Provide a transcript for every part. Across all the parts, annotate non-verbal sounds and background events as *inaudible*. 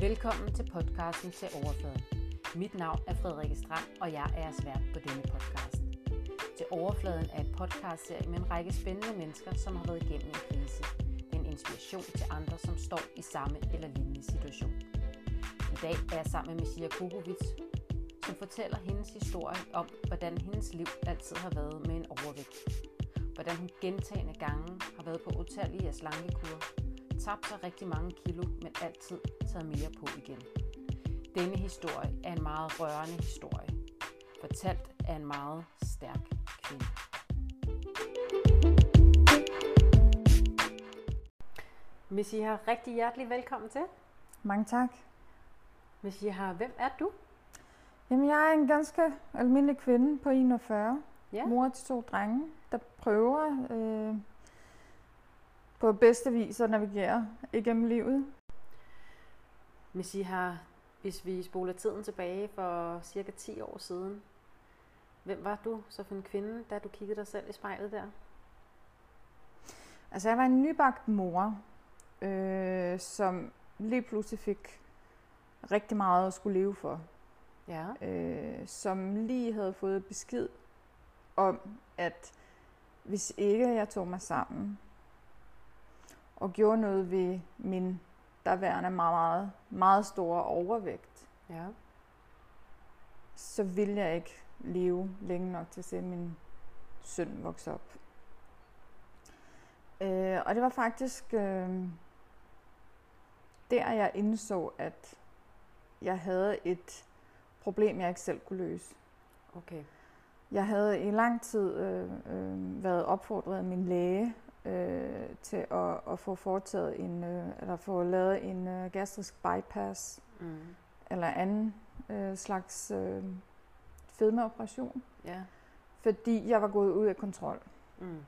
Velkommen til podcasten til Overfladen. Mit navn er Frederikke Strand, og jeg er svært på denne podcast. Til Overfladen er et podcastserie med en række spændende mennesker, som har været igennem en krise. Det er en inspiration til andre, som står i samme eller lignende situation. I dag er jeg sammen med Messiah Kukovic, som fortæller hendes historie om, hvordan hendes liv altid har været med en overvægt. Hvordan hun gentagende gange har været på utallige slankekur, tabt sig rigtig mange kilo, men altid taget mere på igen. Denne historie er en meget rørende historie, fortalt af en meget stærk kvinde. Messiah, rigtig hjertelig velkommen til. Mange tak. Messiah, hvem er du? Jamen, jeg er en ganske almindelig kvinde på 41. Ja. Mor til to drenge, der prøver øh, på bedste vis at navigere igennem livet. Messiah, hvis vi spoler tiden tilbage for cirka 10 år siden, hvem var du så for en kvinde, da du kiggede dig selv i spejlet der? Altså, jeg var en nybagt mor, øh, som lige pludselig fik rigtig meget at skulle leve for. Ja. øh, som lige havde fået besked om, at hvis ikke jeg tog mig sammen og gjorde noget ved min derværende meget, meget, meget store overvægt, Ja. så ville jeg ikke leve længe nok til at se min søn vokse op. Øh, og det var faktisk øh, der, jeg indså, at jeg havde et problem, jeg ikke selv kunne løse. Okay. Jeg havde i lang tid øh, øh, været opfordret af min læge øh, til at, at få foretaget en, øh, eller få lavet en øh, gastrisk bypass Mm. eller anden øh, slags øh, fedmeoperation, Ja. fordi jeg var gået ud af kontrol. Mm.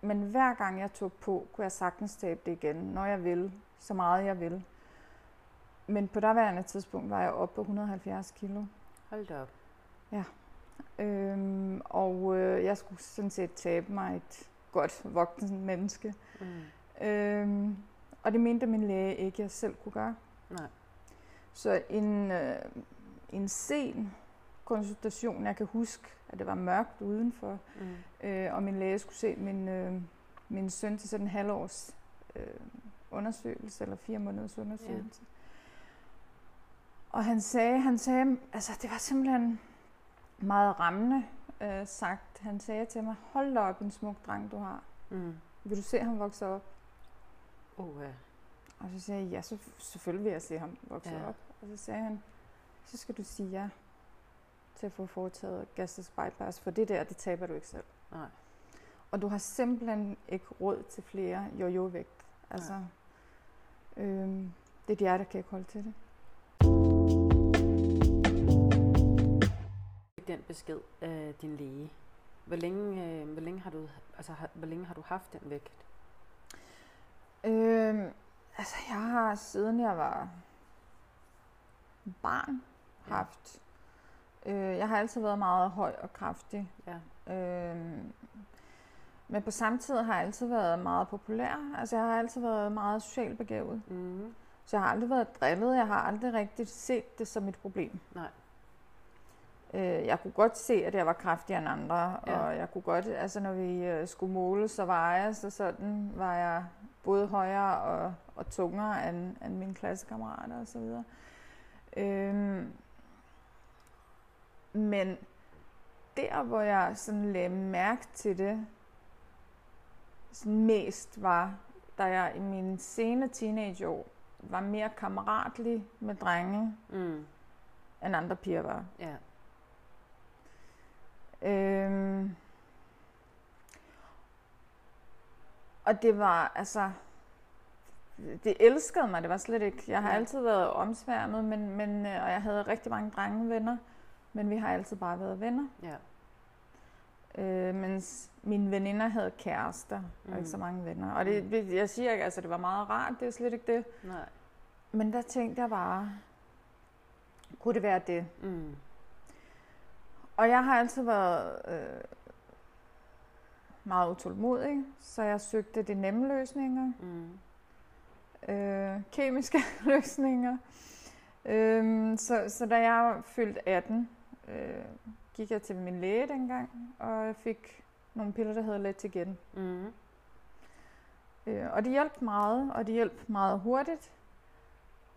Men hver gang jeg tog på, kunne jeg sagtens tabe det igen, når jeg vil, så meget jeg vil. Men på daværende tidspunkt var jeg oppe på 170 kilo. Hold da op. Øhm, og øh, jeg skulle sådan set tabe mig et godt voksen menneske. Mm. Øhm, og det mente min læge ikke, jeg selv kunne gøre. Nej. Så en, øh, en sen konsultation, jeg kan huske, at det var mørkt udenfor, Mm. øh, og min læge skulle se min, øh, min søn til sådan en halvårs øh, undersøgelse, eller fire måneders undersøgelse. Ja. Og han sagde, han sagde, altså det var simpelthen meget rammende øh, sagt. Han sagde til mig, hold da op en smuk dreng, du har. Mm. Vil du se ham vokse op? Oh, ja. Og så sagde jeg, ja, så, selvfølgelig vil jeg se ham vokse Ja. op. Og så sagde han, så skal du sige ja til at få foretaget gastrisk bypass, for det der, det taber du ikke selv. Nej. Og du har simpelthen ikke råd til flere jojo-vægt. Altså, øhm, dit hjerte kan ikke holde til det. Den besked af din læge. Hvor længe, øh, hvor længe har du altså har, hvor længe har du haft den vægt? Øhm, altså, jeg har siden jeg var barn Ja. haft. Øh, jeg har altid været meget høj og kraftig. Ja. Øhm, men på samme tid har jeg altid været meget populær. Altså, jeg har altid været meget socialt begavet. Mm. Så jeg har aldrig været drillet. Jeg har aldrig rigtig set det som et problem. Nej. Øh, jeg kunne godt se, at jeg var kraftigere end andre, Ja. og jeg kunne godt, altså når vi øh, skulle måle, så var jeg, så sådan var jeg både højere og, og tungere end, end mine klassekammerater og så videre. Øhm, men der, hvor jeg sådan lagde mærke til det sådan mest, var, da jeg i mine sene teenageår var mere kammeratlig med drenge, Mm. end andre piger var. Ja. Øhm, og det var, altså, det elskede mig, det var slet ikke. Jeg har Ja. altid været omsværmet, men, men, øh, og jeg havde rigtig mange drengevenner, men vi har altid bare været venner. Ja. Øh, mens mine veninder havde kærester, og Mm. ikke så mange venner. Og det, det, jeg siger ikke, altså det var meget rart, det er slet ikke det. Nej. Men der tænkte jeg bare, kunne det være det? Mm. Og jeg har altid været øh, meget utålmodig, så jeg søgte de nemme løsninger, Mm. øh, kemiske *laughs* løsninger. Øhm, så, så da jeg fyldte 18, øh, gik jeg til min læge dengang, og jeg fik nogle piller, der hedder Let igen. Mm. Øh, og det hjalp meget, og det hjalp meget hurtigt.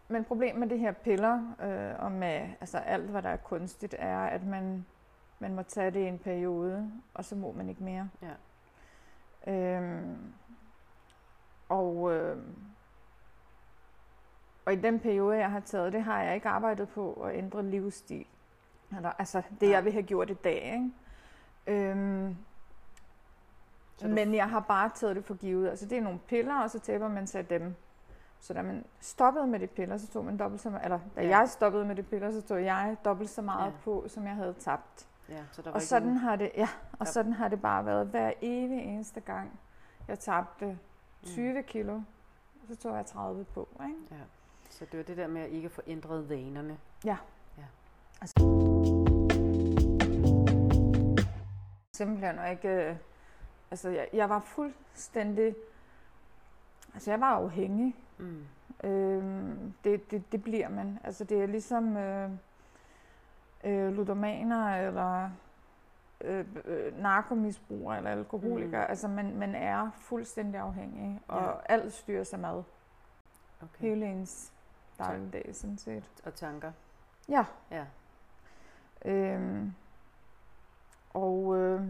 Men problemet med det her piller, øh, og med altså alt, hvad der er kunstigt, er, at man, man må tage det i en periode, og så må man ikke mere. Ja. Øhm, og, øh, og i den periode, jeg har taget det, har jeg ikke arbejdet på at ændre livsstil. Eller, altså det, jeg vil have gjort i dag. Ikke? Øhm, Så du- men jeg har bare taget det for givet. Altså det er nogle piller, og så taber man sig dem. Så da man stoppede med de piller, så tog man dobbelt så meget, eller da Ja. jeg stoppede med de piller, så tog jeg dobbelt så meget Ja. på, som jeg havde tabt. Ja, så der var Og sådan nogen- har det, ja, og Ja. sådan har det bare været hver evig eneste gang. Jeg tabte 20 kilo, så tog jeg 30 på, ikke? Ja. Så det var det der med at ikke få ændret vanerne. Simpelthen og ikke, øh, altså jeg, jeg var fuldstændig, altså jeg var afhængig. Mm. Øhm, det, det, det bliver man. Altså det er ligesom øh, øh, ludomaner eller øh, øh, narkomisbrugere eller alkoholikere. Mm. Altså man, man er fuldstændig afhængig, og Ja. alt styrer sig mad. Okay. Hele ens dagligdag, sådan set. Og tanker. Ja. Ja. Øhm, og, øh,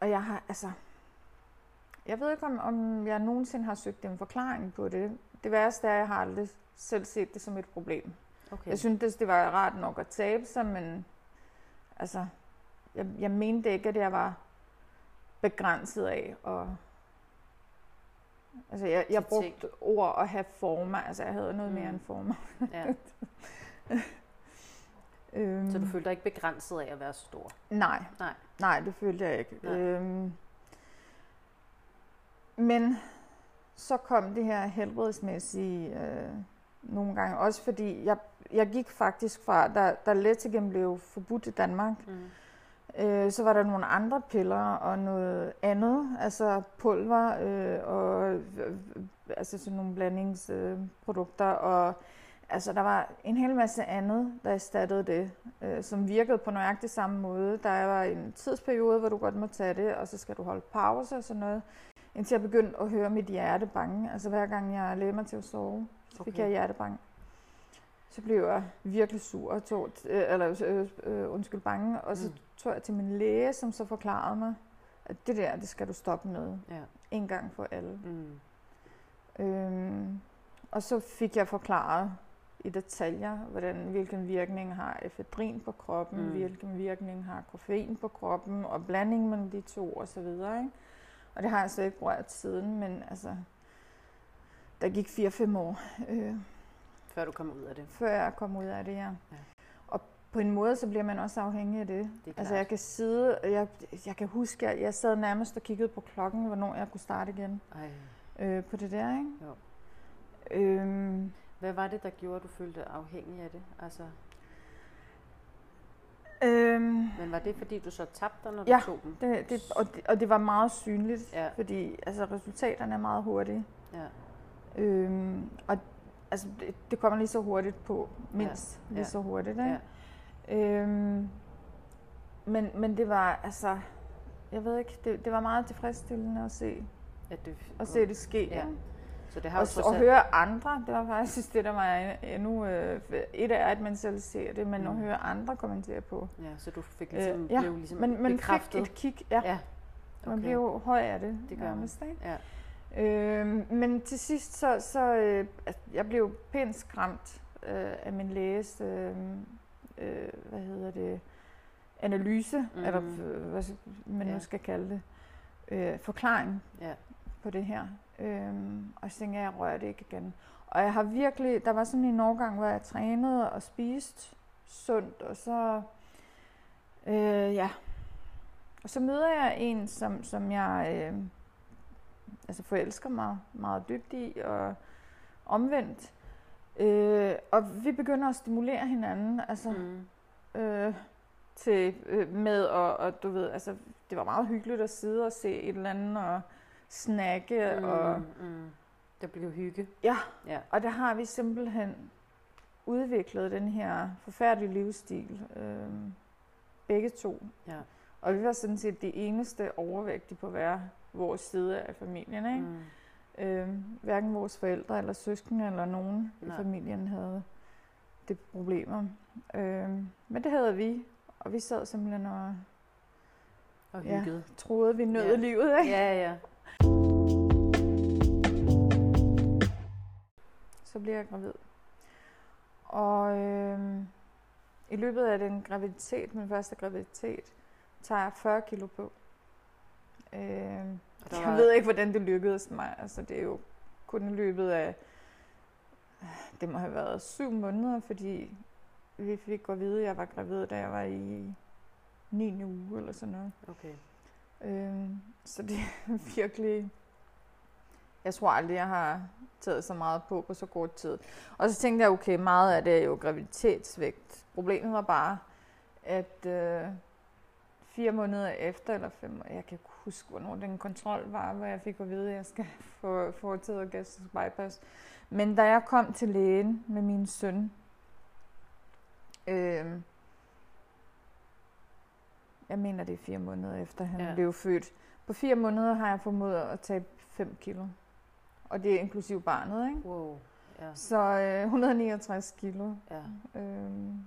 og jeg har, altså, jeg ved ikke, om, om jeg nogensinde har søgt en forklaring på det. Det værste er, at jeg har aldrig selv set det som et problem. Okay. Jeg synes, det var rart nok at tabe sig, men altså, jeg, jeg mente ikke, at jeg var begrænset af. Og, altså, jeg, jeg ting. brugte ord at have former. Altså, jeg havde noget mere Mm. end former. ja. *laughs* Øhm, Så du følte dig ikke begrænset af at være stor? Nej. Nej. Nej, det følte jeg ikke. Nej. Øhm, men så kom det her helbredsmæssige øh, nogle gange. Også fordi jeg, jeg gik faktisk fra, da, da Letigen blev forbudt i Danmark, Mm. øh, så var der nogle andre piller og noget andet, altså pulver øh, og øh, altså sådan nogle blandingsprodukter. Øh, og altså der var en hel masse andet, der erstattede det, øh, som virkede på nøjagtig samme måde. Der var en tidsperiode, hvor du godt må tage det, og så skal du holde pause og sådan noget. Indtil jeg begyndte at høre mit hjerte bange. Altså hver gang jeg lagde mig til at sove, så fik Okay. jeg hjertebank. Så blev jeg virkelig sur og tog, øh, eller øh, øh, undskyld bange, og så Mm. tog jeg til min læge, som så forklarede mig, at det der, det skal du stoppe med. Ja. En gang for alle. Mm. Øhm, og så fik jeg forklaret i detaljer, hvordan, hvilken virkning har efedrin på kroppen, Mm. hvilken virkning har koffein på kroppen, og blandingen mellem de to og så videre. Ikke? Og det har jeg så ikke rørt siden, men altså, der gik 4-5 år, øh, Før du kom ud af det. før jeg kom ud af det, ja. Ja. Og på en måde, så bliver man også afhængig af det. Det Altså jeg kan sidde, jeg, jeg kan huske, at jeg sad nærmest og kiggede på klokken, hvornår jeg kunne starte igen Ej. øh, på det der, ikke? Jo. Øhm, Hvad var det, der gjorde, at du følte afhængig af det? Altså, øhm, men var det, fordi du så tabte dig, når Ja. du tog dem? det, det, og, det, og det var meget synligt, Ja. fordi altså, resultaterne er meget hurtige. Ja. Øhm, og altså, det, det kommer lige så hurtigt på, mindst Ja. lige Ja. så hurtigt. Ikke? Ja. Øhm, men, men det var, altså, jeg ved ikke, det, det var meget tilfredsstillende at se, At det, at se det ske. Ja. Så det har Og, og høre andre, det var faktisk *laughs* det, der var endnu... Øh, et er, at man selv ser det, men Mm. at høre andre kommentere på. Ja, så du fik ligesom, Øh, ja, blev ligesom Men man bekræftet. fik et kig, ja. Ja. Man Okay. bliver jo høj af det, Det gør man. nærmest, ikke? Ja. Øh, men til sidst, så, så øh, altså, jeg blev pænt skræmt øh, af min læges, øh, øh, hvad hedder det, analyse, mm. eller øh, hvad man Ja. nu skal kalde det, øh, forklaring Ja. på det her. Øhm, og så tænkte jeg, jeg rører det ikke igen. Og jeg har virkelig, der var sådan en årgang, hvor jeg trænede og spiste sundt, og så, øh, ja. Og så møder jeg en, som, som jeg øh, altså forelsker mig meget dybt i, og omvendt. Øh, og vi begynder at stimulere hinanden, altså Mm. øh, til, øh, med, og, og du ved, altså, det var meget hyggeligt at sidde og se et eller andet, og snakke, mm. og mm. Der blev hygge. Ja, Ja. og der har vi simpelthen udviklet den her forfærdelige livsstil. Øh, begge to. Ja. Og vi var sådan set de eneste overvægtige på hver vores side af familien. Ikke? Mm. Øh, hverken vores forældre eller søskende eller nogen Nej. i familien havde det problemer. Øh, men det havde vi, og vi sad simpelthen og Og Ja. hyggede. troede, vi nød Ja. livet. Ikke? Ja, ja. Så bliver jeg gravid. Og øh, i løbet af den graviditet, min første graviditet, tager jeg 40 kilo på. Øh, der jeg var- ved ikke, hvordan det lykkedes mig. Altså, det er jo kun i løbet af, det må have været syv måneder, fordi vi fik at vide, at jeg var gravid, da jeg var i 9. uge eller sådan noget. Okay. Øhm, så det er *laughs* virkelig... Jeg tror aldrig, jeg har taget så meget på på så kort tid. Og så tænkte jeg, okay, meget af det er jo graviditetsvægt. Problemet var bare, at øh, fire måneder efter, eller fem, jeg kan huske, hvornår den kontrol var, hvor jeg fik at vide, at jeg skal *laughs* få foretaget gastrisk bypass. Men da jeg kom til lægen med min søn, øh, jeg mener, det er fire måneder efter, han Ja. blev født. På fire måneder har jeg formået at tabe 5 kilo. Og det er inklusiv barnet, ikke? Wow. Ja. Så øh, 169 kilo. ja. Øhm,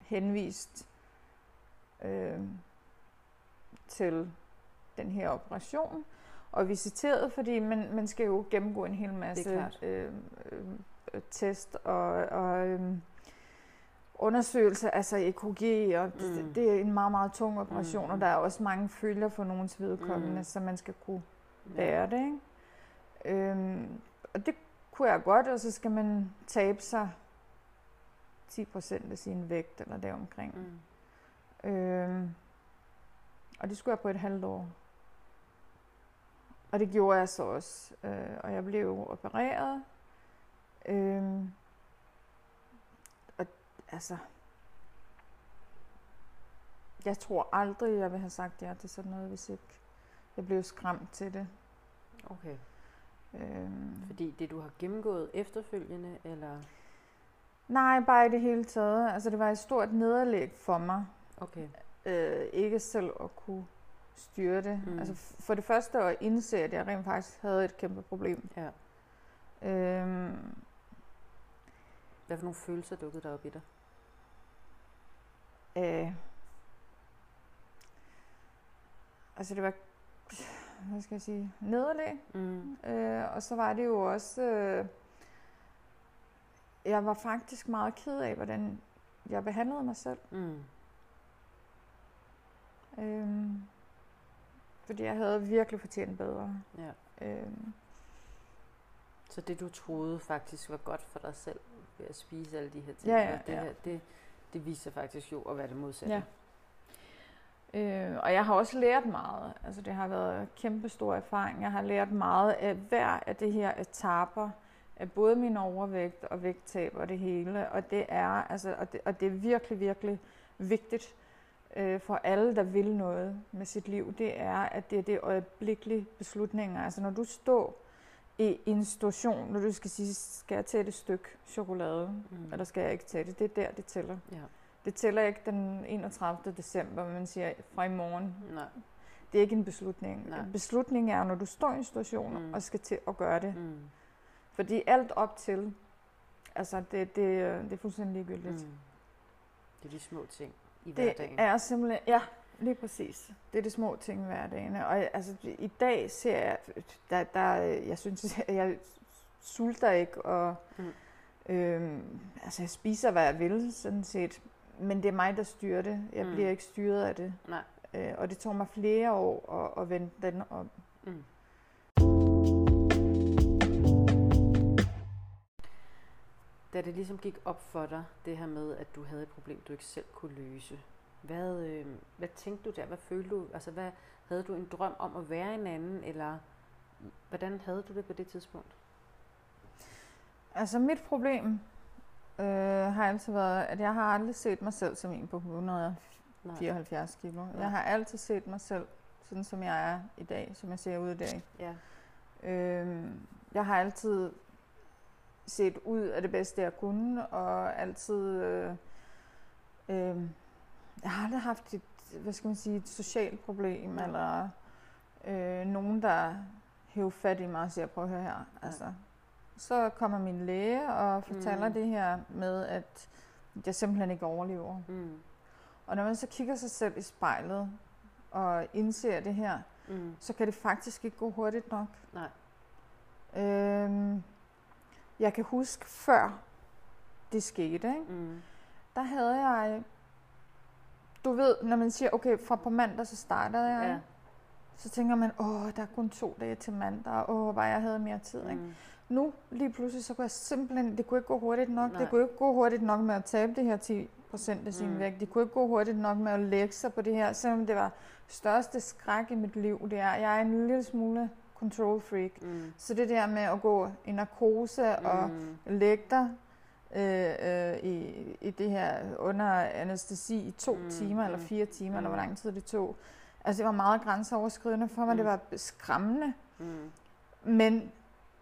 henvist øh, til den her operation og visiteret, fordi man, man skal jo gennemgå en hel masse øh, øh, test og, og øh, undersøgelser, altså EKG, og Mm. det, det er en meget, meget tung operation, Mm. og der er også mange følger for nogens vedkommende, Mm. så man skal kunne bære det. Ikke? Øhm, og det kunne jeg godt, og så skal man tabe sig 10% af sin vægt, eller deromkring. Mm. Øhm, og det skulle jeg på et halvt år. Og det gjorde jeg så også. Øh, og jeg blev opereret. Øhm, og altså, jeg tror aldrig, jeg vil have sagt ja til sådan noget, hvis ikke jeg blev skræmt til det. Okay. Øhm, Fordi det, du har gennemgået efterfølgende, eller... nej, bare i det hele taget. Altså, det var et stort nederlag for mig. Okay. øh, ikke selv at kunne styre det. Mm. Altså for det første at indse, at jeg rent faktisk havde et kæmpe problem. Ja. Øhm, Hvad for nogle følelser dukkede der op i dig? øh, altså det var, hvad skal jeg sige, nederlag. Mm. Øh, og så var det jo også, øh, jeg var faktisk meget ked af, hvordan jeg behandlede mig selv. Mm. Øhm, fordi jeg havde virkelig fortjent bedre. Ja. Øhm, Så det, du troede faktisk var godt for dig selv ved at spise alle de her ting, Ja, ja, det, ja. her, det, det viser faktisk jo at være det modsatte. Ja. Øh, og jeg har også lært meget. Altså det har været kæmpe stor erfaring. Jeg har lært meget af hver af det her etaper af både min overvægt og vægttab og det hele. Og det er, altså, og det, og det er virkelig, virkelig vigtigt øh, for alle, der vil noget med sit liv. Det er, at det er det øjeblikkelige beslutninger. Altså når du står i en situation, når du skal sige, skal jeg tage et stykke chokolade, Mm. eller skal jeg ikke tage det? Det er der, det tæller. Ja. Det tæller ikke den 31. december, man siger fra i morgen. Nej. Det er ikke en beslutning. Nej. En beslutning er, når du står i en situation Mm. og skal til at gøre det. Mm. Mm. Fordi alt op til, altså det, det, det er fuldstændig ligegyldigt. Mm. Det er de små ting i Det hverdagen. er simpelthen, ja, lige præcis. Det er de små ting i hverdagen. Og altså, i dag ser jeg, der, der, jeg synes, *laughs* jeg sulter ikke, og Mm. øhm, altså jeg spiser, hvad jeg vil, sådan set. Men det er mig, der styrer det. Jeg mm. bliver ikke styret af det. Nej. Øh, og det tog mig flere år at, at vende den om. Mm. Da det ligesom gik op for dig, det her med, at du havde et problem, du ikke selv kunne løse, hvad, øh, hvad tænkte du der? Hvad følte du? Altså, hvad, havde du en drøm om at være en anden, eller hvordan havde du det på det tidspunkt? Altså mit problem øh, har altid været, at jeg har aldrig set mig selv som en på 174 kilo. Nej. Jeg har altid set mig selv sådan som jeg er i dag, som jeg ser ud i dag. Ja. Øhm, jeg har altid set ud af det bedste, jeg kunne, og altid... Øh, øh, jeg har aldrig haft et, hvad skal man sige, et socialt problem, Ja. eller øh, nogen, der hæver fat i mig og siger, prøv at høre her. Altså, så kommer min læge og fortæller Mm. det her med, at jeg simpelthen ikke overlever. Mm. Og når man så kigger sig selv i spejlet og indser det her, Mm. så kan det faktisk ikke gå hurtigt nok. Nej. Øhm, jeg kan huske før det skete, ikke? Mm. der havde jeg, du ved, når man siger, okay, fra på mandag så startede jeg, Ja. så tænker man, åh, der er kun to dage til mandag, åh, bare jeg havde mere tid, ikke? Mm. Nu, lige pludselig, så kunne jeg simpelthen, det kunne ikke gå hurtigt nok, Nej. det kunne ikke gå hurtigt nok med at tabe det her 10 procent af sin mm. vægt, det kunne ikke gå hurtigt nok med at lægge sig på det her, selvom det var største skræk i mit liv, det er, jeg er en lille smule control freak, Mm. så det der med at gå i narkose og Mm. lægge dig øh, øh, i, i det her under anestesi i to Mm, mm, timer eller mm, fire timer, mm. eller hvor mm. lang tid det tog. Altså det var meget grænseoverskridende for mig, Mm. det var skræmmende, Mm. men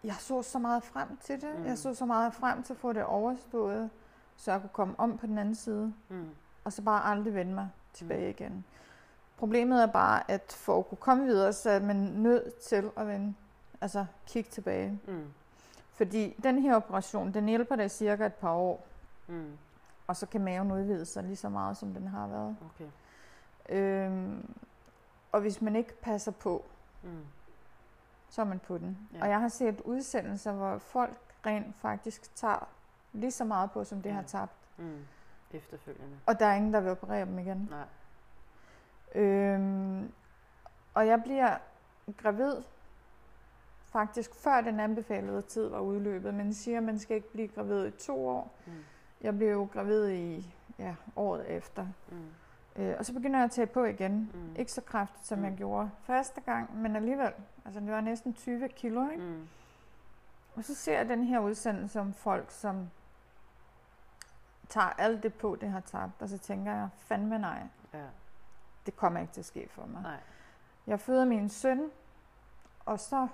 jeg så så meget frem til det. Mm. Jeg så så meget frem til at få det overstået, så jeg kunne komme om på den anden side, Mm. og så bare aldrig vende mig tilbage igen. Problemet er bare, at for at kunne komme videre, så er man nødt til at vende, altså kigge tilbage. Mm. Fordi den her operation, den hjælper dig cirka et par år, Mm. og så kan maven udvide sig lige så meget, som den har været. Okay. Øhm, og hvis man ikke passer på, Mm. så er man på den. Ja. Og jeg har set udsendelser, hvor folk rent faktisk tager lige så meget på, som det Ja. har tabt. Mm. Efterfølgende. Og der er ingen, der vil operere dem igen. Nej. Øhm, og jeg bliver gravid faktisk før den anbefalede tid var udløbet. Men de siger, at man skal ikke blive gravid i to år. Mm. Jeg blev jo gravid i ja, året efter. Mm. Øh, og så begynder jeg at tage på igen. Mm. Ikke så kraftigt, som mm. jeg gjorde første gang, men alligevel. Altså, det var næsten 20 kilo, ikke? Mm. Og så ser jeg den her udsendelse om folk, som tager alt det på, det har tabt. Og så tænker jeg, fandme nej, Ja. Det kommer ikke til at ske for mig. Nej. Jeg føder min søn, og så...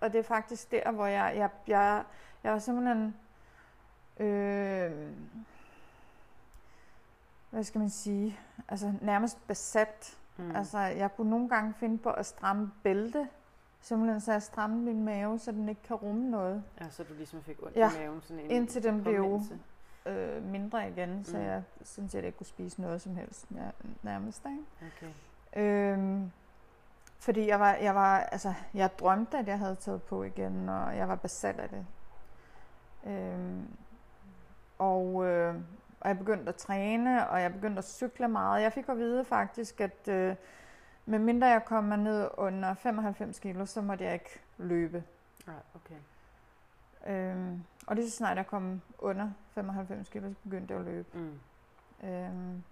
Og det er faktisk der, hvor jeg... Jeg, jeg, jeg er simpelthen... Øh, hvad skal man sige? Altså nærmest besat. Mm. Altså, jeg kunne nogle gange finde på at stramme bælte. Simpelthen så jeg strammede min mave, så den ikke kan rumme noget. Ja, så du ligesom fik ondt Ja, i maven. Sådan en indtil den blev-. Øh, mindre igen, så Mm. jeg sådan set ikke kunne spise noget som helst nærmest. Ikke? Okay. Øhm, fordi jeg var, jeg var, altså, jeg drømte, at jeg havde taget på igen, og jeg var besat af det. Øhm, og, øh, og jeg begyndte at træne, og jeg begyndte at cykle meget. Jeg fik at vide faktisk, at øh, medmindre jeg kom ned under 95 kilo, så måtte jeg ikke løbe. Nej, okay. Øhm, og lige så snart jeg kom under 95 kilo, så begyndte jeg at løbe. Mm. Øhm,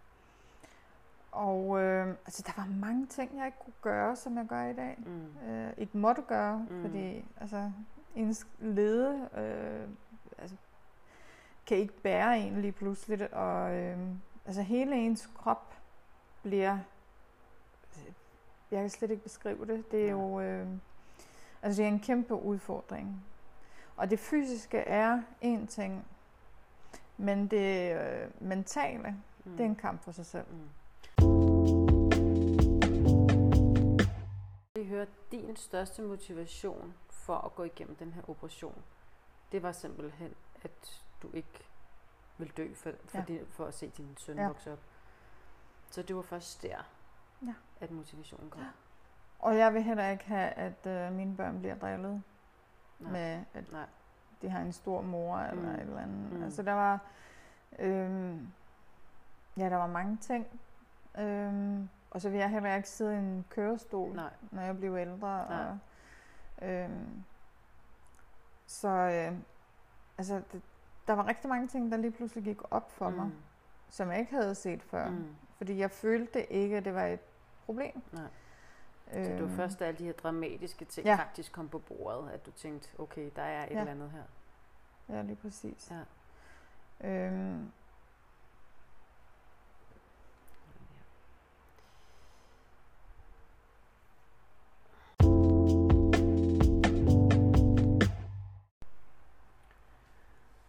og øh, altså, der var mange ting, jeg ikke kunne gøre, som jeg gør i dag. Mm. Øh, ikke måtte gøre, Mm. fordi altså, ens lede øh, altså, kan ikke bære en lige pludselig. Og øh, altså, hele ens krop bliver... Jeg kan slet ikke beskrive det. Det er Nej. jo... Øh, altså, det er en kæmpe udfordring. Og det fysiske er en ting, men det øh, mentale, Mm. det er en kamp for sig selv. Mm. Vi hører din største motivation for at gå igennem den her operation. Det var simpelthen, at du ikke vil dø for, for, Ja. din, for at se din søn Ja. vokse op. Så det var først der, Ja. at motivationen kom. Ja. Og jeg vil heller ikke have, at øh, mine børn bliver drillet Nej. med, at Nej. de har en stor mor eller Mm. et eller andet. Mm. Altså der var, øhm, ja, der var mange ting. Øhm, og så vil jeg heller ikke sidde i en kørestol, Nej. når jeg bliver ældre. Nej. Og, øhm, så øh, altså, det, der var rigtig mange ting, der lige pludselig gik op for mm. mig, Mm. som jeg ikke havde set før. Mm. Mm. Fordi jeg følte ikke, at det var et problem. Nej. Så du øhm. først, da alle de her dramatiske ting ja. faktisk kom på bordet, at du tænkte, okay, der er et ja. eller andet her. Ja, lige præcis. Ja. Øhm.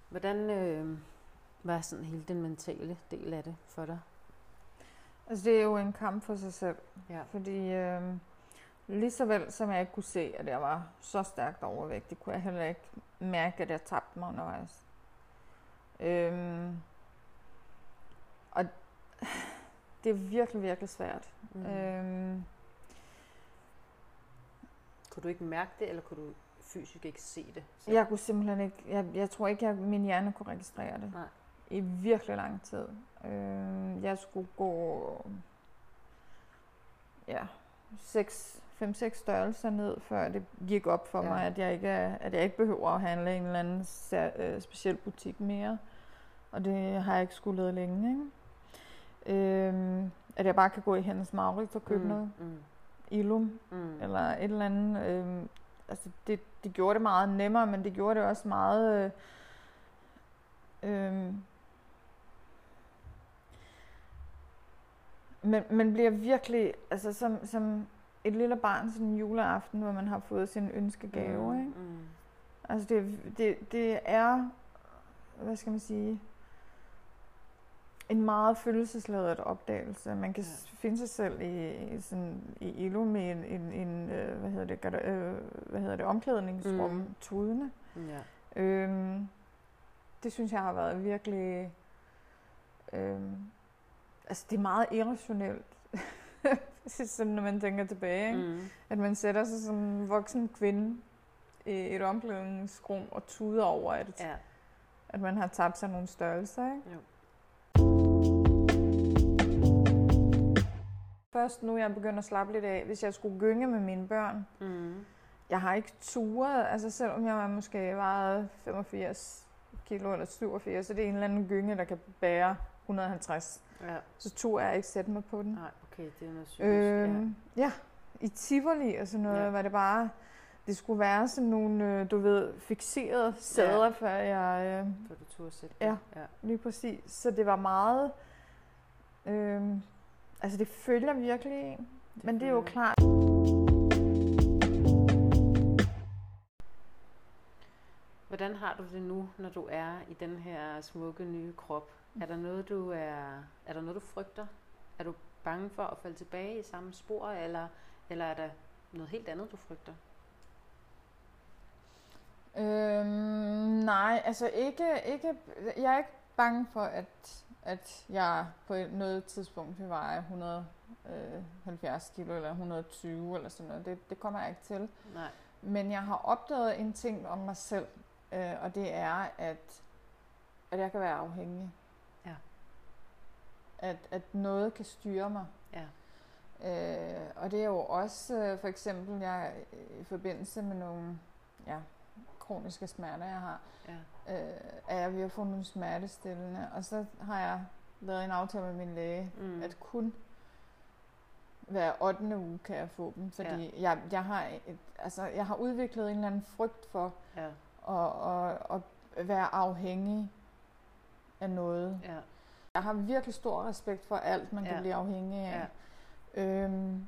Hvordan øh, var sådan hele den mentale del af det for dig? Altså det er jo en kamp for sig selv, ja. fordi øh, lige så vel som jeg ikke kunne se, at jeg var så stærkt overvægtig, kunne jeg heller ikke mærke, at jeg tabte mig undervejs. Øhm, og det er virkelig, virkelig svært. Mm. Øhm, Kunne du ikke mærke det, eller kunne du fysisk ikke se det? selv? jeg kunne simpelthen ikke, jeg, jeg tror ikke, at min hjerne kunne registrere det. Nej. I virkelig lang tid. Øhm, jeg skulle gå ja, 5-6 størrelser ned, før det gik op for Ja. mig, at jeg, ikke, at jeg ikke behøver at handle i en eller anden sær, øh, speciel butik mere. Og det har jeg ikke skulle længe. Ikke? Øhm, at jeg bare kan gå i Hennes Maurits og købe mm. noget. Mm. Ilum Mm. eller et eller andet. Øhm, altså det, det gjorde det meget nemmere, men det gjorde det også meget... Øh, øhm, men man bliver virkelig, altså som, som et lille barn sådan en juleaften, hvor man har fået sin ønskegave, mm. ikke? Mm. Altså det, det, det er, hvad skal man sige, en meget følelsesladet opdagelse. Man kan Ja. finde sig selv i, i, sådan, i Ilo med en, en, en øh, hvad hedder det, gar- øh, hvad hedder det omklædningsrum, Mm. tudene. Ja. Øhm, det synes jeg har været virkelig, øhm, altså det er meget irrationelt, *laughs* sådan når man tænker tilbage, ikke? Mm. at man sætter sig som en voksen kvinde i et omklædningsrum og tuder over, at, Ja. at man har tabt sig nogle størrelser. Ikke? Jo. Først nu er jeg begyndt at slappe lidt af, hvis jeg skulle gynge med mine børn. Mm. Jeg har ikke turet, altså selvom jeg var måske vejet 85 kilo eller 87, så det er en eller anden gynge, der kan bære 150. Ja. Så turer jeg ikke sætte mig på den. Nej, okay, det er noget psykisk. Øhm, ja. ja, i Tivoli og sådan noget, Ja. var det bare, det skulle være sådan nogle, øh, du ved, fixerede sæder, Ja. før jeg, øh. For du turde sætte Ja. det. ja. lige præcis, så det var meget, øh, altså det følger virkelig en, men det er jo klart, Hvordan har du det nu, når du er i den her smukke nye krop? Er der noget, du er, er der noget, du frygter? Er du bange for at falde tilbage i samme spor, eller, eller er der noget helt andet, du frygter? Øhm, nej, altså ikke, ikke, jeg er ikke bange for, at, at jeg på et- noget tidspunkt vil veje 170 kilo eller 120 eller sådan noget. Det, det kommer jeg ikke til. Nej. Men jeg har opdaget en ting om mig selv, øh, og det er, at, at jeg kan være afhængig. At, at noget kan styre mig. Ja. Øh, og det er jo også øh, for eksempel, jeg i forbindelse med nogle ja, kroniske smerter, jeg har, Ja. øh, er jeg ved at få nogle smertestillende. Og så har jeg lavet en aftale med min læge, mm. at kun hver 8. uge kan jeg få dem, fordi ja. jeg, jeg, har et, altså, jeg har udviklet en eller anden frygt for Ja. at, at, at være afhængig af noget. Ja. Jeg har virkelig stor respekt for alt, man Ja. kan blive afhængig af. Ja. Øhm,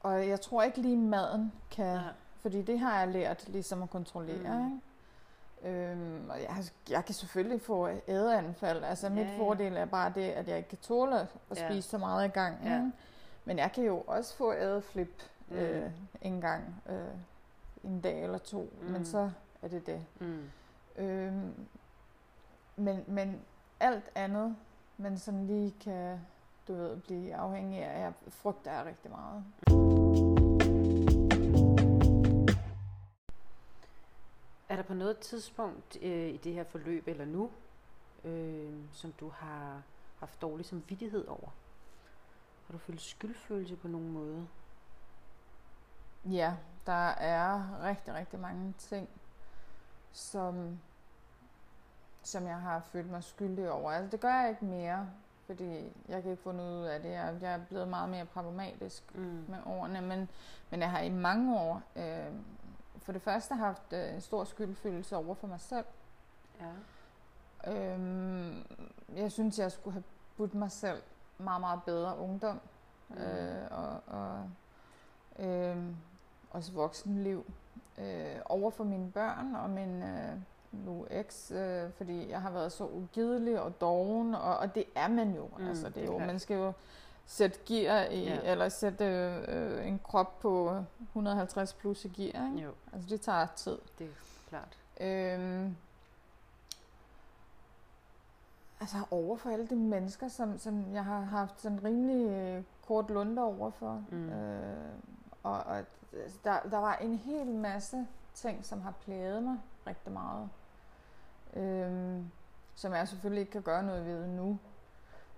og jeg tror ikke lige maden kan, Ja. fordi det har jeg lært ligesom at kontrollere. Mm. Ikke? Øhm, og jeg, jeg kan selvfølgelig få ædeanfald. Altså mit Ja, ja. fordel er bare det, at jeg ikke kan tåle at Ja. spise så meget i gang. Ja. Men jeg kan jo også få ædeflip Mm. øh, en gang, øh, en dag eller to. Mm. Men så er det det. Mm. Øhm, men, men alt andet, man sådan lige kan, du ved, blive afhængig af, jeg frygter jeg rigtig meget. Er der på noget tidspunkt øh, i det her forløb, eller nu, øh, som du har haft dårlig samvittighed over? Har du følt skyldfølelse på nogen måde? Ja, der er rigtig, rigtig mange ting, som, som jeg har følt mig skyldig over. Altså, det gør jeg ikke mere, fordi jeg kan ikke få noget ud af det. Jeg, jeg er blevet meget mere pragmatisk Mm. med årene, men, men jeg har i mange år øh, for det første haft øh, en stor skyldfølelse over for mig selv. Ja. Øhm, jeg synes, jeg skulle have budt mig selv meget, meget bedre ungdom. Mm. Øh, og og øh, også voksenliv. Øh, over for mine børn og min, øh, nu eks, øh, fordi jeg har været så ugidelig og doven, og, og det er man jo. Mm, altså, det er jo, man skal jo sætte gear i, Ja. ja. eller sætte øh, en krop på 150 plus i gear. Ikke? Jo, Altså det tager tid. det er klart. Øhm, altså over for alle de mennesker, som, som jeg har haft sådan rimelig øh, kort lunde over for. Mm. Øh, og og altså, der, der var en hel masse ting, som har plaget mig rigtig meget. Øhm, som jeg selvfølgelig ikke kan gøre noget ved nu.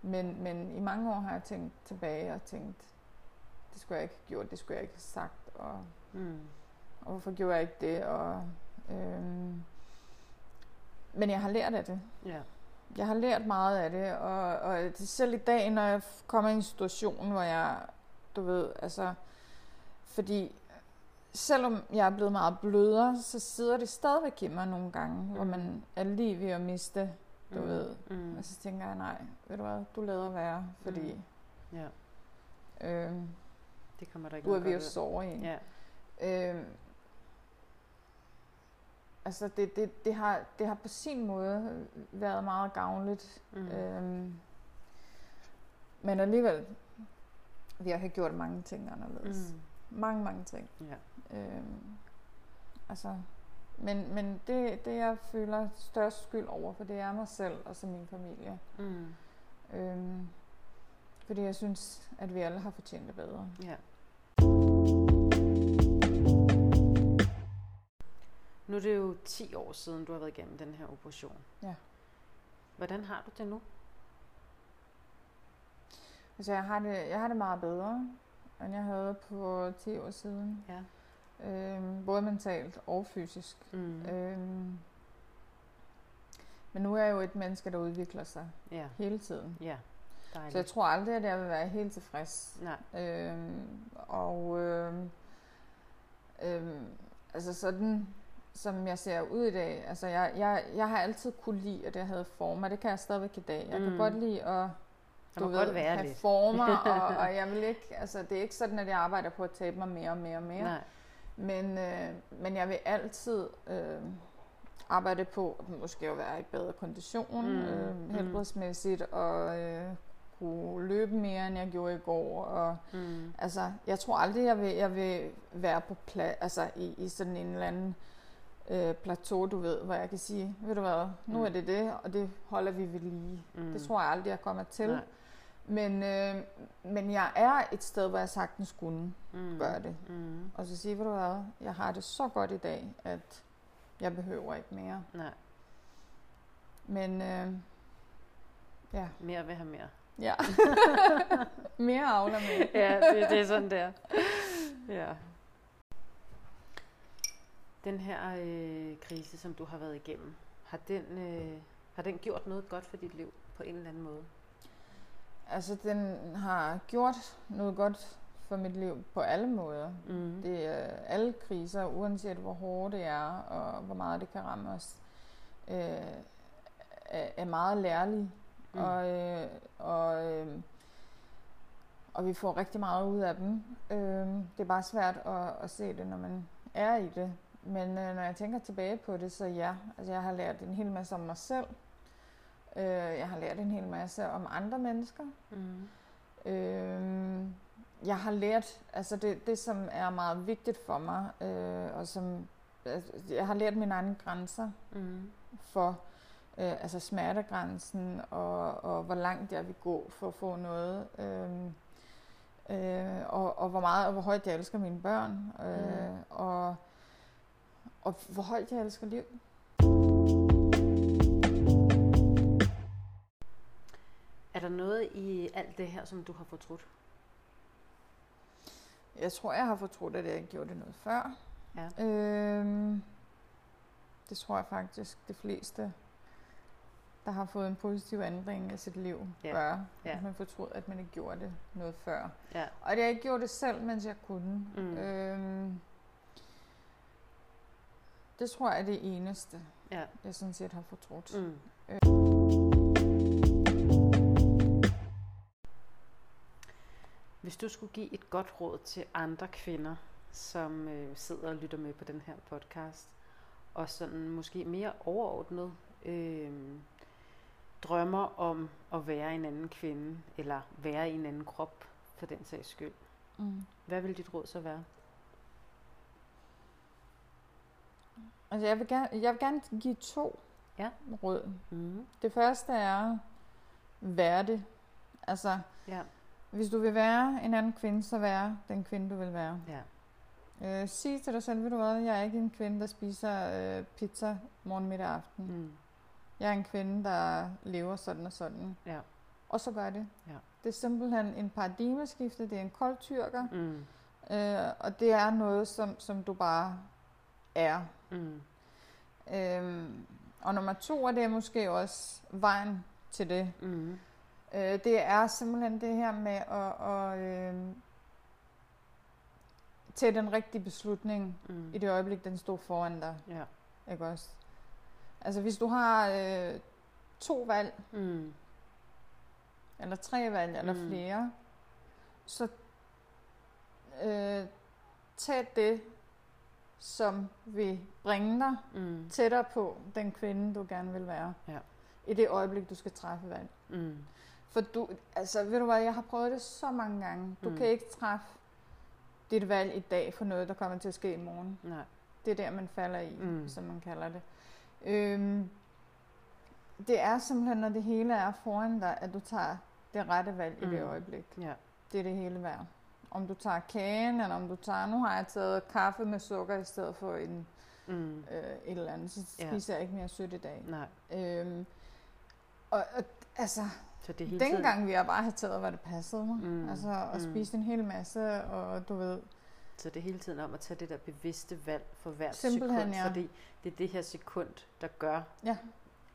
Men, men i mange år har jeg tænkt tilbage og tænkt, det skulle jeg ikke have gjort, det skulle jeg ikke have sagt. Og Mm. og hvorfor gjorde jeg ikke det? Og, øhm, men jeg har lært af det. Ja. Jeg har lært meget af det, og, og det er selv i dag, når jeg kommer i en situation, hvor jeg, du ved, altså, fordi selvom jeg er blevet meget blødere, så sidder det stadigvæk i mig nogle gange, mm. hvor Mm. man er lige ved at miste, du Mm. ved. Mm. Og så tænker jeg, nej, ved du hvad, du lader være, fordi Ja, øhm, det kommer der ikke du er ved at sove i. Ja. Øhm, altså det, det, det, har, det har på sin måde været meget gavnligt. Mm. Mm. Øhm, men alligevel, vi har gjort mange ting anderledes. Mm. Mm. Mange, mange ting. Ja. Øhm, altså, men men det, det, jeg føler størst skyld over, for det er mig selv og så min familie. Mm. Øhm, fordi jeg synes, at vi alle har fortjent det bedre. Ja. Nu er det jo 10 år siden, du har været igennem den her operation. Ja. Hvordan har du det nu? Altså, jeg har det, jeg har det meget bedre, end jeg havde på 10 år siden. Ja. Øhm, både mentalt og fysisk. Mm. Øhm, men nu er jeg jo et menneske, der udvikler sig Ja. hele tiden. Ja. Så jeg Dejligt. tror aldrig, at jeg vil være helt tilfreds. Nej. Øhm, og øhm, øhm, altså sådan, som jeg ser ud i dag, altså jeg, jeg, jeg har altid kunne lide, at jeg havde former. Det kan jeg stadigvæk i dag. Jeg Mm. kan godt lide at Der må godt være have lidt. former, og, *laughs* og jeg vil ikke, altså det er ikke sådan, at jeg arbejder på at tabe mig mere og mere og mere. Nej. Men, øh, men jeg vil altid øh, arbejde på måske at være i bedre kondition, Mm, mm, øh, mm. helbredsmæssigt, og øh, kunne løbe mere, end jeg gjorde i går. Og, Mm. altså, jeg tror aldrig, jeg vil, jeg vil være på plads, altså i, i sådan en eller anden øh, plateau, du ved, hvor jeg kan sige, ved du hvad, nu Mm. er det det, og det holder vi ved lige. Mm. Det tror jeg aldrig, jeg kommer til. Nej. Men, øh, men jeg er et sted, hvor jeg sagtens kunne Mm. gøre det. Mm. Og så sige, ved du hvad, jeg har det så godt i dag, at jeg behøver ikke mere. Nej. Men øh, ja, Mere vil have mere. ja. *laughs* mere avler med. ja, det, det er sådan der. Ja. Den her øh, krise, som du har været igennem, har den, øh, har den gjort noget godt for dit liv på en eller anden måde? Altså, den har gjort noget godt for mit liv på alle måder. Mm. Det er alle kriser, uanset hvor hårdt det er, og hvor meget det kan ramme os, øh, er, er meget lærlige. Mm. Mm. Og, øh, og, øh, og vi får rigtig meget ud af dem. Øh, det er bare svært at, at se det, når man er i det. Men øh, når jeg tænker tilbage på det, så ja. Altså, jeg har lært en hel masse om mig selv. Øh, jeg har lært en hel masse om andre mennesker. Mm. Øh, jeg har lært, altså det, det som er meget vigtigt for mig, øh, og som altså, jeg har lært mine egne grænser Mm. for øh, altså smertegrænsen og, og hvor langt jeg vil gå for at få noget. Øh, øh, og, og hvor meget og hvor højt jeg elsker mine børn. Øh, Mm. og, og hvor højt jeg elsker liv. Der noget i alt det her, som du har fortrudt? Jeg tror, jeg har fortrudt, at jeg ikke gjorde det noget før. Ja. Øhm, det tror jeg faktisk, de fleste, der har fået en positiv ændring af sit liv, Ja. gør. Ja. At man fortrød, at man ikke gjorde det noget før. Ja. Og at jeg ikke gjorde det selv, mens jeg kunne. Mm. Øhm, det tror jeg er det eneste, Ja. jeg sådan set har fortrudt. Mm. Hvis du skulle give et godt råd til andre kvinder, som øh, sidder og lytter med på den her podcast, og sådan måske mere overordnet øh, drømmer om at være en anden kvinde, eller være i en anden krop, for den sags skyld. Mm. Hvad vil dit råd så være? Altså, jeg vil gerne, jeg vil gerne give to Ja. råd. Mm. Det første er, vær det. Altså, Ja. Hvis du vil være en anden kvinde, så vær den kvinde, du vil være. Ja. Øh, sig til dig selv, ved du hvad, jeg er ikke en kvinde, der spiser øh, pizza morgen, middag og aften. Mm. Jeg er en kvinde, der lever sådan og sådan. Ja. Og så gør det. Ja. Det er simpelthen en paradigmeskifte, det er en kold tyrker, Mm. øh, og det er noget, som, som du bare er. Mm. Øhm, og nummer to, og det er måske også vejen til det, Mm. Øh, det er simpelthen det her med at, at øh, tage den rigtige beslutning Mm. i det øjeblik, den står foran dig. Ja. Ikke også? Altså hvis du har øh, to valg, Mm. eller tre valg, eller Mm. flere, så øh, tag det, som vil bringe dig Mm. tættere på den kvinde, du gerne vil være. Ja. I det øjeblik, du skal træffe valg. Mm. For du, altså ved du hvad, jeg har prøvet det så mange gange. Du Mm. kan ikke træffe dit valg i dag for noget, der kommer til at ske i morgen. Nej. Det er der, man falder i, Mm. som man kalder det. Øhm, det er simpelthen, når det hele er foran dig, at du tager det rette valg mm. i det Mm. øjeblik. Ja. Det er det hele værd. Om du tager kagen, eller om du tager, nu har jeg taget kaffe med sukker i stedet for en, Mm. øh, et eller andet, så Ja. spiser jeg ikke mere sødt i dag. Nej. Øhm, og, og altså, Så det hele tiden. dengang vi jeg bare have taget, hvad det passede mig. Mm. Altså at Mm. spise en hel masse, og du ved, Så det er hele tiden om at tage det der bevidste valg for hvert Simpelthen, sekund, ja. fordi det er det her sekund, der gør, Ja.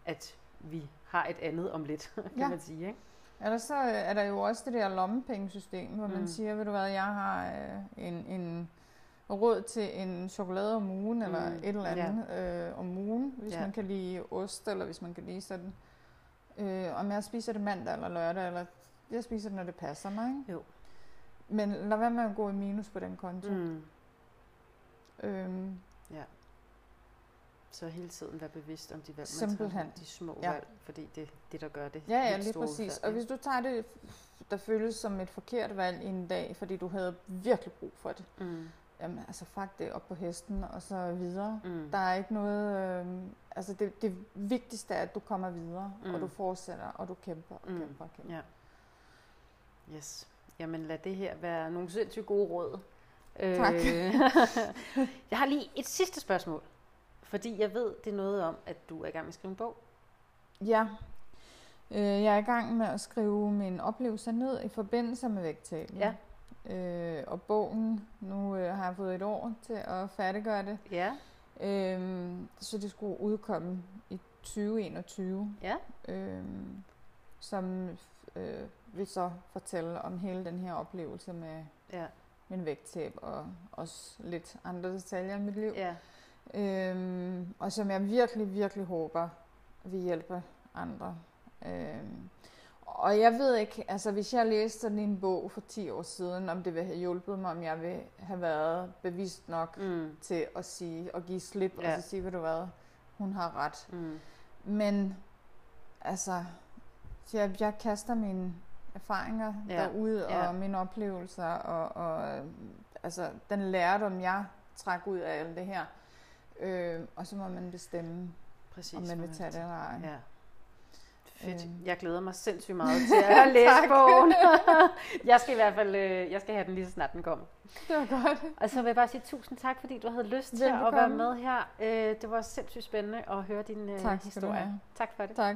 at vi har et andet om lidt, *laughs* kan Ja. man sige. Ikke? Ellers så øh, er der jo også det der lommepengesystem, hvor mm. Man siger, ved du hvad, jeg har øh, en, en råd til en chokolade om ugen, eller Mm. et eller andet ja. øh, om ugen, hvis ja. man kan lide ost, eller hvis man kan lide sådan. Øh, om jeg spiser det mandag eller lørdag, eller jeg spiser det, når det passer mig. Ikke? Jo. Men lad være med at gå i minus på den konto. Mm. Øhm, Så hele tiden være bevidst om de valg, man Simpelthen. tager, de små Ja. valg, fordi det det, der gør det Ja, ja, lige præcis. udfald, Og hvis du tager det, der føles som et forkert valg i en dag, fordi du havde virkelig brug for det, Mm. jamen altså fuck det op på hesten, og så videre. Mm. Der er ikke noget... Øh, altså det, det vigtigste er, at du kommer videre, mm. Og du fortsætter, og du kæmper og Mm. kæmper og kæmper. Ja. Yes. Jamen lad det her være nogle sindssygt gode råd. Tak. Øh, *laughs* jeg har lige et sidste spørgsmål. Fordi jeg ved, det er noget om, at du er i gang med at skrive en bog. Ja. Øh, jeg er i gang med at skrive min oplevelse ned i forbindelse med vægttab. Ja. Øh, og bogen, nu øh, har jeg fået et år til at færdiggøre det. Ja. Øhm, så det skulle udkomme i 2021. Ja. Øhm, som øh, vil så fortælle om hele den her oplevelse med Ja. min vægttab og også lidt andre detaljer i mit liv. Ja. Øhm, og som jeg virkelig, virkelig håber vil hjælpe andre. Øhm, og jeg ved ikke, altså hvis jeg læste sådan en bog for 10 år siden, om det ville have hjulpet mig, om jeg vil have været bevidst nok Mm. til at sige og give slip Ja. og så sige, ved du hvad, hun har ret. Mm. Men altså, så jeg, jeg kaster mine erfaringer Ja. ja. derude Ja. og mine oplevelser og, og altså den lærdom, jeg træk ud af alt det her. Øh, og så må man bestemme, Præcis. om man vil tage det eller ej. Ja. Fedt. Øhm. Jeg glæder mig sindssygt meget *laughs* til at læse bogen. *laughs* jeg skal i hvert fald øh, jeg skal have den lige så snart den kommer. Det var godt. Og så vil jeg bare sige tusind tak, fordi du havde lyst til at være med her. Øh, Det var sindssygt spændende at høre din øh, Tak historie. Tak for det. Tak.